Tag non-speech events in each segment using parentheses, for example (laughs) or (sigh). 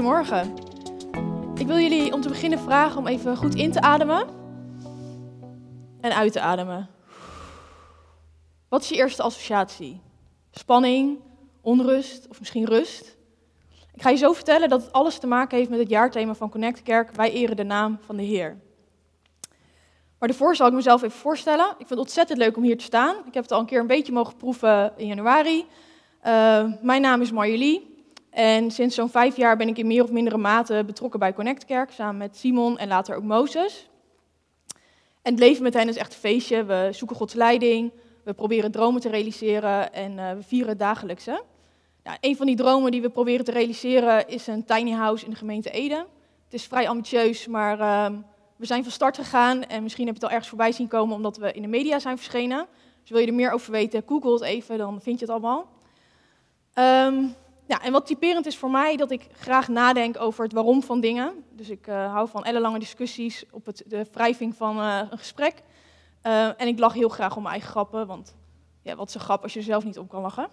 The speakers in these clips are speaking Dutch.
Goedemorgen. Ik wil jullie om te beginnen vragen om even goed in te ademen en uit te ademen. Wat is je eerste associatie? Spanning, onrust of misschien rust? Ik ga je zo vertellen dat het alles te maken heeft met het jaarthema van Connect Kerk. Wij eren de naam van de Heer. Maar daarvoor zal ik mezelf even voorstellen. Ik vind het ontzettend leuk om hier te staan. Ik heb het al een keer een beetje mogen proeven in januari. Uh, mijn naam is Marjolie. En sinds zo'n vijf jaar ben ik in meer of mindere mate betrokken bij Connect Kerk, samen met Simon en later ook Mozes. En het leven met hen is echt een feestje. We zoeken Gods leiding, we proberen dromen te realiseren en uh, we vieren het dagelijkse. Nou, een van die dromen die we proberen te realiseren is een tiny house in de gemeente Ede. Het is vrij ambitieus, maar uh, we zijn van start gegaan en misschien heb je het al ergens voorbij zien komen omdat we in de media zijn verschenen. Dus wil je er meer over weten, google het even, dan vind je het allemaal. Um, ja, en wat typerend is voor mij, dat ik graag nadenk over het waarom van dingen. Dus ik uh, hou van ellenlange discussies op het, de wrijving van uh, een gesprek. Uh, en ik lach heel graag om mijn eigen grappen, want ja, wat is een grap als je er zelf niet om kan lachen?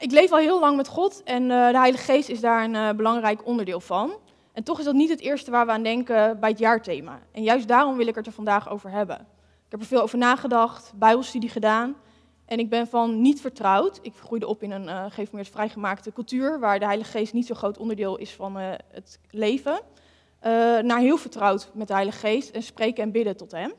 Ik leef al heel lang met God en de Heilige Geest is daar een belangrijk onderdeel van. En toch is dat niet het eerste waar we aan denken bij het jaarthema. En juist daarom wil ik het er vandaag over hebben. Ik heb er veel over nagedacht, bijbelstudie gedaan... En ik ben van niet vertrouwd. Ik groeide op in een uh, vrijgemaakte cultuur, waar de Heilige Geest niet zo'n groot onderdeel is van uh, het leven, uh, naar heel vertrouwd met de Heilige Geest en spreken en bidden tot Hem.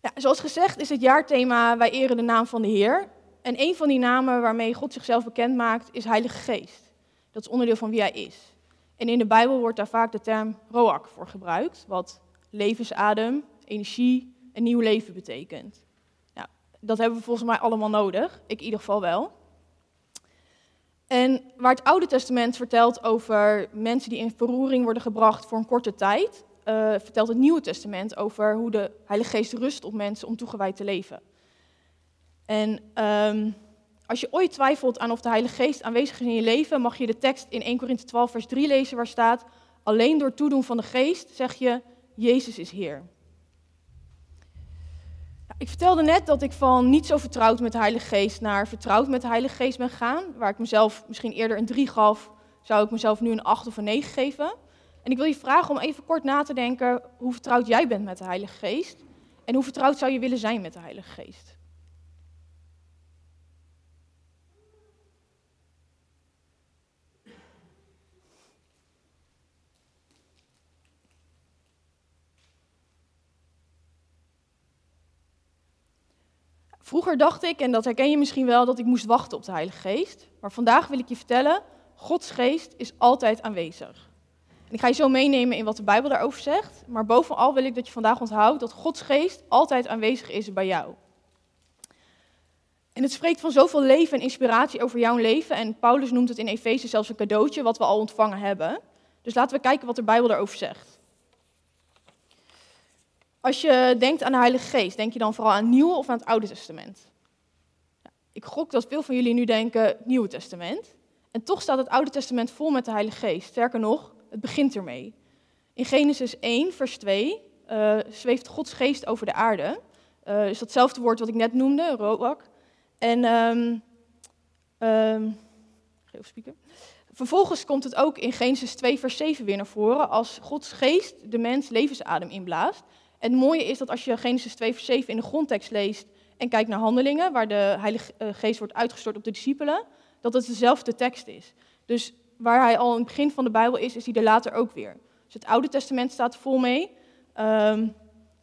Ja, zoals gezegd is het jaarthema Wij eren de naam van de Heer. En een van die namen waarmee God zichzelf bekend maakt is Heilige Geest. Dat is onderdeel van wie Hij is. En in de Bijbel wordt daar vaak de term Roak voor gebruikt, wat levensadem, energie en nieuw leven betekent dat hebben we volgens mij allemaal nodig. Ik in ieder geval wel. En waar het Oude Testament vertelt over mensen die in verroering worden gebracht voor een korte tijd, uh, vertelt het Nieuwe Testament over hoe de Heilige Geest rust op mensen om toegewijd te leven. En um, als je ooit twijfelt aan of de Heilige Geest aanwezig is in je leven, mag je de tekst in 1 Korinthe 12, vers 3 lezen, waar staat: Alleen door toedoen van de Geest zeg je: Jezus is Heer. Ik vertelde net dat ik van niet zo vertrouwd met de Heilige Geest naar vertrouwd met de Heilige Geest ben gegaan. Waar ik mezelf misschien eerder een 3 gaf, zou ik mezelf nu een 8 of een 9 geven. En ik wil je vragen om even kort na te denken hoe vertrouwd jij bent met de Heilige Geest. En hoe vertrouwd zou je willen zijn met de Heilige Geest? Vroeger dacht ik, en dat herken je misschien wel, dat ik moest wachten op de Heilige Geest. Maar vandaag wil ik je vertellen, Gods Geest is altijd aanwezig. En ik ga je zo meenemen in wat de Bijbel daarover zegt. Maar bovenal wil ik dat je vandaag onthoudt dat Gods Geest altijd aanwezig is bij jou. En het spreekt van zoveel leven en inspiratie over jouw leven. En Paulus noemt het in Efeze zelfs een cadeautje wat we al ontvangen hebben. Dus laten we kijken wat de Bijbel daarover zegt. Als je denkt aan de Heilige Geest, denk je dan vooral aan het Nieuwe of aan het Oude Testament? Ik gok dat veel van jullie nu denken Nieuwe Testament. En toch staat het Oude Testament vol met de Heilige Geest. Sterker nog, het begint ermee. In Genesis 1, vers 2, uh, eh, zweeft Gods geest over de aarde. Uh, is datzelfde woord wat ik net noemde, roak. En um, um, Vervolgens komt het ook in Genesis 2, vers 7 weer naar voren, als Gods geest de mens levensadem inblaast. Het mooie is dat als je Genesis 2 vers 7 in de grondtekst leest en kijkt naar handelingen, waar de Heilige eh, Geest wordt uitgestort op de discipelen, dat het dezelfde tekst is. Dus waar hij al in het begin van de Bijbel is, is hij er later ook weer. Dus het Oude Testament staat vol mee, um,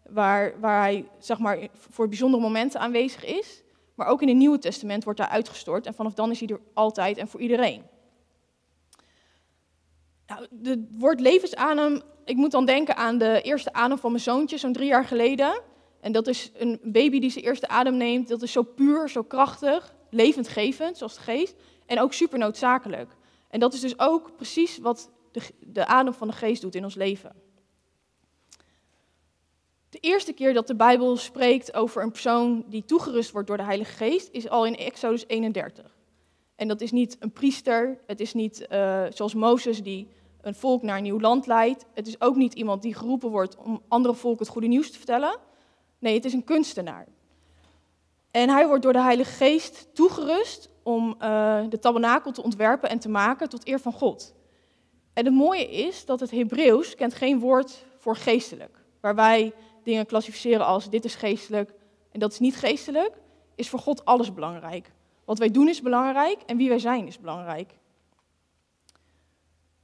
waar, waar hij zeg maar, voor bijzondere momenten aanwezig is. Maar ook in het Nieuwe Testament wordt hij uitgestort en vanaf dan is hij er altijd en voor iedereen. Nou, het woord levensadem ik moet dan denken aan de eerste adem van mijn zoontje, zo'n drie jaar geleden. En dat is een baby die zijn eerste adem neemt. Dat is zo puur, zo krachtig, levendgevend, zoals de geest. En ook super noodzakelijk. En dat is dus ook precies wat de, de adem van de geest doet in ons leven. De eerste keer dat de Bijbel spreekt over een persoon die toegerust wordt door de Heilige Geest, is al in Exodus 31. En dat is niet een priester, het is niet uh, zoals Mozes die een volk naar een nieuw land leidt. Het is ook niet iemand die geroepen wordt om andere volken het goede nieuws te vertellen. Nee, het is een kunstenaar. En hij wordt door de Heilige Geest toegerust om uh, de tabernakel te ontwerpen en te maken tot eer van God. En het mooie is dat het Hebreeuws kent geen woord voor geestelijk. Waar wij dingen klassificeren als dit is geestelijk en dat is niet geestelijk, is voor God alles belangrijk. Wat wij doen is belangrijk en wie wij zijn is belangrijk.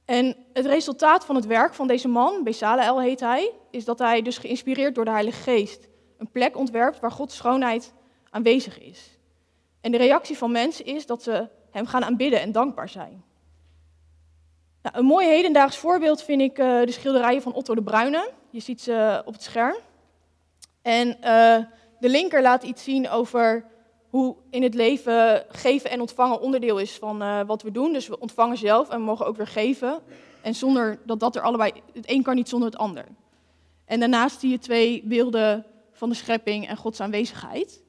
En het resultaat van het werk van deze man, Bezalel heet hij, is dat hij dus geïnspireerd door de Heilige Geest een plek ontwerpt waar Gods schoonheid aanwezig is. En de reactie van mensen is dat ze hem gaan aanbidden en dankbaar zijn. Nou, een mooi hedendaags voorbeeld vind ik uh, de schilderijen van Otto de Bruyne. Je ziet ze op het scherm. En uh, de linker laat iets zien over hoe in het leven geven en ontvangen onderdeel is van uh, wat we doen. Dus we ontvangen zelf en we mogen ook weer geven. En zonder dat dat er allebei, het een kan niet zonder het ander. En daarnaast zie je twee beelden van de schepping en Gods aanwezigheid.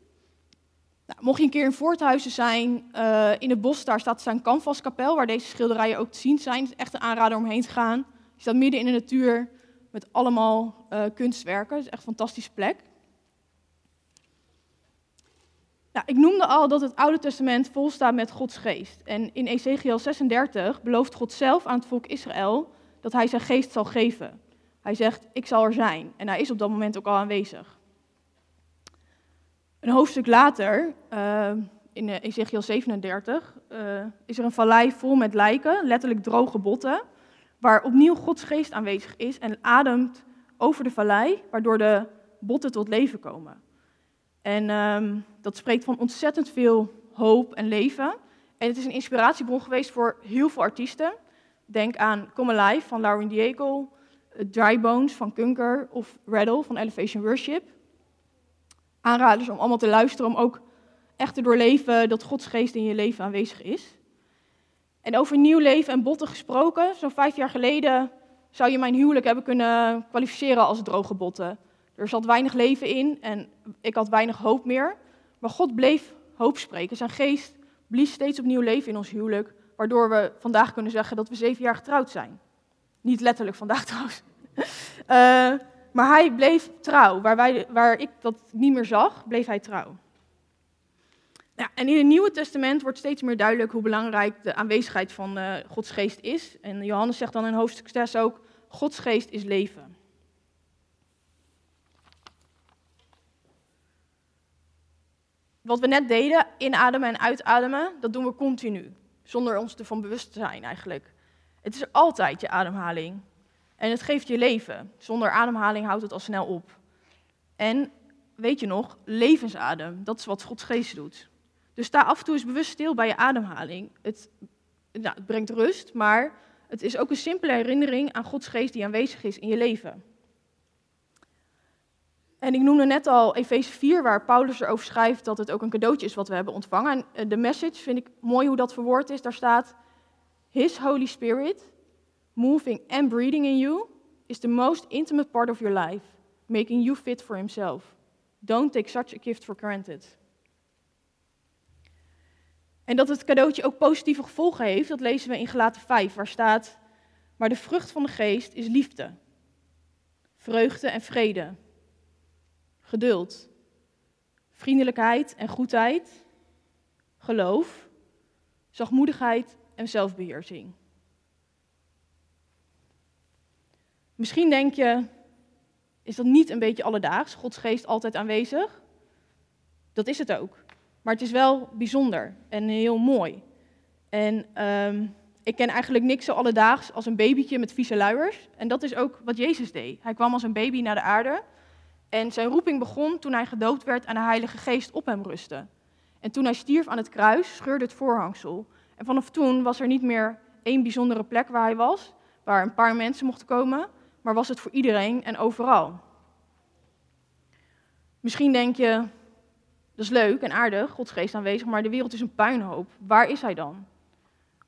Nou, mocht je een keer in Voorthuizen zijn, uh, in het bos, daar staat zijn canvaskapel, waar deze schilderijen ook te zien zijn. Het is echt een aanrader om heen te gaan. Je staat midden in de natuur met allemaal uh, kunstwerken. Het is echt een fantastische plek. Nou, ik noemde al dat het Oude Testament vol staat met Gods geest. En in Ezekiel 36 belooft God zelf aan het volk Israël dat hij zijn geest zal geven. Hij zegt, ik zal er zijn. En hij is op dat moment ook al aanwezig. Een hoofdstuk later, uh, in Ezekiel 37, uh, is er een vallei vol met lijken, letterlijk droge botten, waar opnieuw Gods geest aanwezig is en ademt over de vallei, waardoor de botten tot leven komen. En um, dat spreekt van ontzettend veel hoop en leven. En het is een inspiratiebron geweest voor heel veel artiesten. Denk aan Come Alive van Lauren Diego, Dry Bones van Kunker of Rattle van Elevation Worship. Aanraders om allemaal te luisteren, om ook echt te doorleven dat Gods geest in je leven aanwezig is. En over nieuw leven en botten gesproken, zo'n vijf jaar geleden zou je mijn huwelijk hebben kunnen kwalificeren als droge botten. Er zat weinig leven in en ik had weinig hoop meer. Maar God bleef hoop spreken. Zijn geest blies steeds opnieuw leven in ons huwelijk, waardoor we vandaag kunnen zeggen dat we zeven jaar getrouwd zijn. Niet letterlijk vandaag (laughs) trouwens. Uh, maar hij bleef trouw. Waar, wij, waar ik dat niet meer zag, bleef hij trouw. Ja, en in het Nieuwe Testament wordt steeds meer duidelijk hoe belangrijk de aanwezigheid van uh, Gods geest is. En Johannes zegt dan in hoofdstuk 6 ook, Gods geest is leven. Wat we net deden, inademen en uitademen, dat doen we continu. Zonder ons ervan bewust te zijn eigenlijk. Het is altijd je ademhaling. En het geeft je leven. Zonder ademhaling houdt het al snel op. En weet je nog, levensadem, dat is wat Gods geest doet. Dus sta af en toe eens bewust stil bij je ademhaling. Het, nou, het brengt rust, maar het is ook een simpele herinnering aan Gods geest die aanwezig is in je leven. En ik noemde net al Efeze 4, waar Paulus erover schrijft dat het ook een cadeautje is wat we hebben ontvangen. En eh, de message vind ik mooi hoe dat verwoord is. Daar staat: His Holy Spirit, moving and breathing in you, is the most intimate part of your life, making you fit for Himself. Don't take such a gift for granted. En dat het cadeautje ook positieve gevolgen heeft, dat lezen we in Gelaten 5, waar staat: Maar de vrucht van de geest is liefde, vreugde en vrede geduld, vriendelijkheid en goedheid, geloof, zachtmoedigheid en zelfbeheersing. Misschien denk je, is dat niet een beetje alledaags, Gods geest altijd aanwezig? Dat is het ook. Maar het is wel bijzonder en heel mooi. En um, ik ken eigenlijk niks zo alledaags als een babytje met vieze luiers. En dat is ook wat Jezus deed. Hij kwam als een baby naar de aarde en zijn roeping begon toen hij gedoopt werd en de Heilige Geest op hem rustte. En toen hij stierf aan het kruis, scheurde het voorhangsel. En vanaf toen was er niet meer één bijzondere plek waar hij was, waar een paar mensen mochten komen, maar was het voor iedereen en overal. Misschien denk je, dat is leuk en aardig, Gods geest aanwezig, maar de wereld is een puinhoop. Waar is hij dan?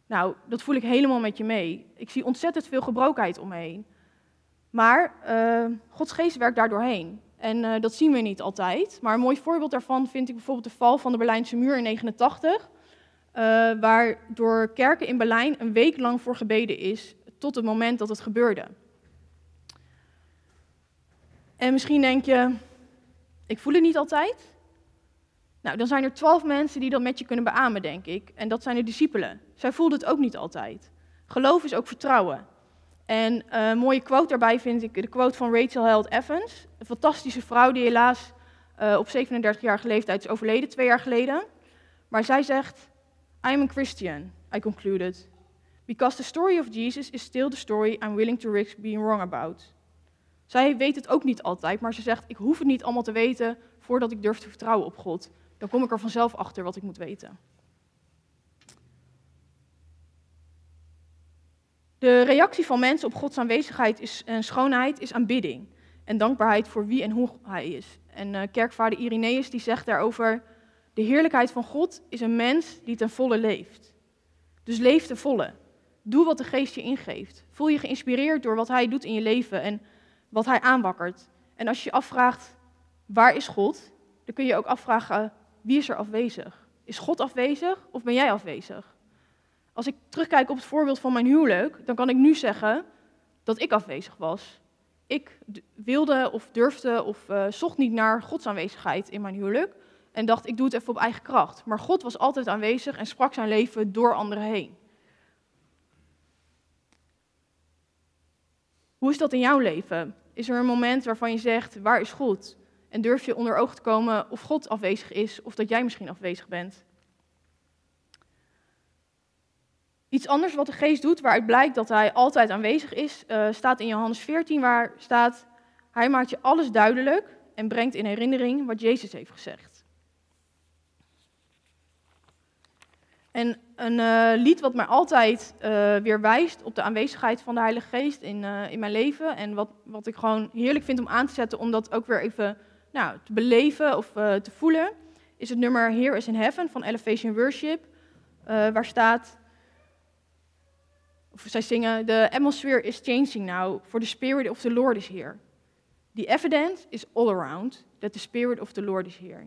Nou, dat voel ik helemaal met je mee. Ik zie ontzettend veel gebrokenheid om me heen. Maar uh, Gods geest werkt daar doorheen. En uh, dat zien we niet altijd. Maar een mooi voorbeeld daarvan vind ik bijvoorbeeld de val van de Berlijnse muur in 89. Uh, eh, waar door kerken in Berlijn een week lang voor gebeden is, tot het moment dat het gebeurde. En misschien denk je, ik voel het niet altijd. Nou, dan zijn er twaalf mensen die dat met je kunnen beamen, denk ik. En dat zijn de discipelen. Zij voelden het ook niet altijd. Geloof is ook vertrouwen. En een mooie quote daarbij vind ik de quote van Rachel Held Evans. Een fantastische vrouw die helaas uh, op 37-jarige leeftijd is overleden, twee jaar geleden. Maar zij zegt, I am a Christian, I concluded. Because the story of Jesus is still the story I'm willing to risk being wrong about. Zij weet het ook niet altijd, maar ze zegt, ik hoef het niet allemaal te weten voordat ik durf te vertrouwen op God. Dan kom ik er vanzelf achter wat ik moet weten. De reactie van mensen op Gods aanwezigheid is, en schoonheid is aanbidding en dankbaarheid voor wie en hoe hij is. En uh, kerkvader Irenaeus die zegt daarover, de heerlijkheid van God is een mens die ten volle leeft. Dus leef ten volle. Doe wat de geest je ingeeft. Voel je geïnspireerd door wat hij doet in je leven en wat hij aanwakkert. En als je je afvraagt, waar is God? Dan kun je ook afvragen, wie is er afwezig? Is God afwezig of ben jij afwezig? Als ik terugkijk op het voorbeeld van mijn huwelijk, dan kan ik nu zeggen dat ik afwezig was. Ik wilde of durfde of uh, zocht niet naar Gods aanwezigheid in mijn huwelijk en dacht, ik doe het even op eigen kracht. Maar God was altijd aanwezig en sprak zijn leven door anderen heen. Hoe is dat in jouw leven? Is er een moment waarvan je zegt, waar is God? En durf je onder ogen te komen of God afwezig is of dat jij misschien afwezig bent? Iets anders wat de geest doet, waaruit blijkt dat hij altijd aanwezig is, uh, staat in Johannes 14, waar staat, hij maakt je alles duidelijk en brengt in herinnering wat Jezus heeft gezegd. En een uh, lied wat mij altijd uh, weer wijst op de aanwezigheid van de Heilige Geest in, in mijn leven en wat, wat ik gewoon heerlijk vind om aan te zetten, om dat ook weer even nou, te beleven of te voelen, is het nummer Here is in Heaven van Elevation Worship, waar staat... Of zij zingen, the atmosphere is changing now, for the spirit of the Lord is here. The evidence is all around that the spirit of the Lord is here.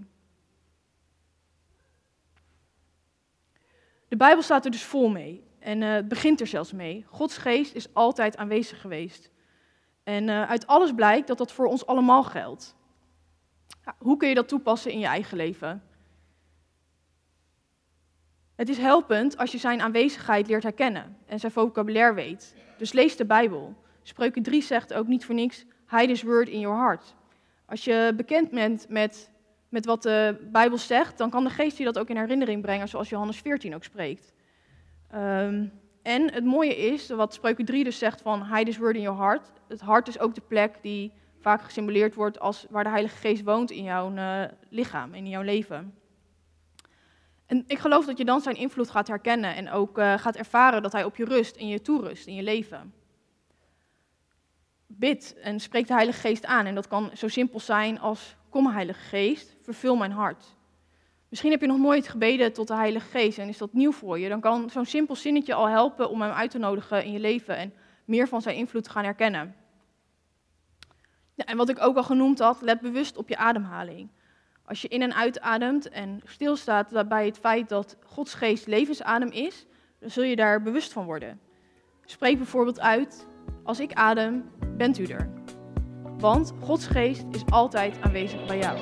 De Bijbel staat er dus vol mee. En uh, het begint er zelfs mee. Gods geest is altijd aanwezig geweest. En uh, uit alles blijkt dat dat voor ons allemaal geldt. Hoe kun je dat toepassen in je eigen leven? Het is helpend als je zijn aanwezigheid leert herkennen en zijn vocabulaire weet. Dus lees de Bijbel. Spreuken 3 zegt ook niet voor niks, hide his word in your heart. Als je bekend bent met, met wat de Bijbel zegt, dan kan de geest je dat ook in herinnering brengen, zoals Johannes 14 ook spreekt. Um, en het mooie is, wat Spreuken 3 dus zegt van hide his word in your heart. Het hart is ook de plek die vaak gesymboleerd wordt als waar de Heilige Geest woont in jouw uh, lichaam, in jouw leven. En ik geloof dat je dan zijn invloed gaat herkennen en ook uh, gaat ervaren dat hij op je rust en je toerust in je leven. Bid en spreek de Heilige Geest aan. En dat kan zo simpel zijn als: Kom, Heilige Geest, vervul mijn hart. Misschien heb je nog nooit gebeden tot de Heilige Geest en is dat nieuw voor je. Dan kan zo'n simpel zinnetje al helpen om hem uit te nodigen in je leven en meer van zijn invloed te gaan herkennen. En wat ik ook al genoemd had, let bewust op je ademhaling. Als je in en uitademt en stilstaat bij het feit dat Gods geest levensadem is, dan zul je daar bewust van worden. Spreek bijvoorbeeld uit, als ik adem, bent u er. Want Gods geest is altijd aanwezig bij jou.